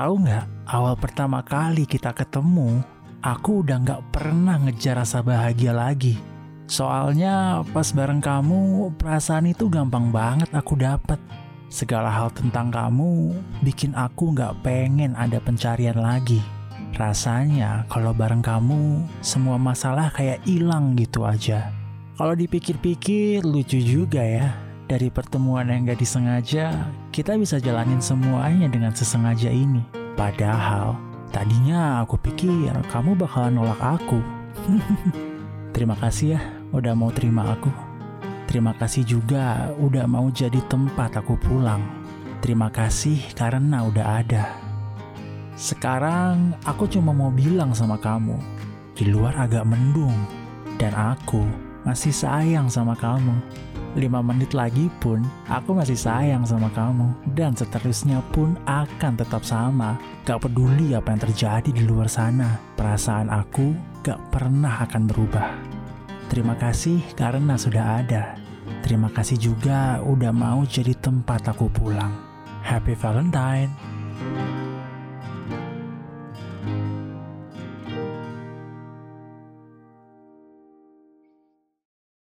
Tahu nggak, awal pertama kali kita ketemu, aku udah nggak pernah ngejar rasa bahagia lagi. Soalnya pas bareng kamu, perasaan itu gampang banget aku dapet. Segala hal tentang kamu bikin aku nggak pengen ada pencarian lagi. Rasanya kalau bareng kamu, semua masalah kayak hilang gitu aja. Kalau dipikir-pikir lucu juga ya. Dari pertemuan yang gak disengaja, kita bisa jalanin semuanya dengan sesengaja ini. Padahal, tadinya aku pikir kamu bakalan nolak aku. Terima kasih ya udah mau terima aku. Terima kasih juga udah mau jadi tempat aku pulang. Terima kasih karena udah ada. Sekarang aku cuma mau bilang sama kamu, di luar agak mendung, dan aku masih sayang sama kamu. Lima menit lagi pun aku masih sayang sama kamu dan seterusnya pun akan tetap sama. Gak peduli apa yang terjadi di luar sana, perasaan aku gak pernah akan berubah. Terima kasih karena sudah ada. Terima kasih juga udah mau jadi tempat aku pulang. Happy Valentine.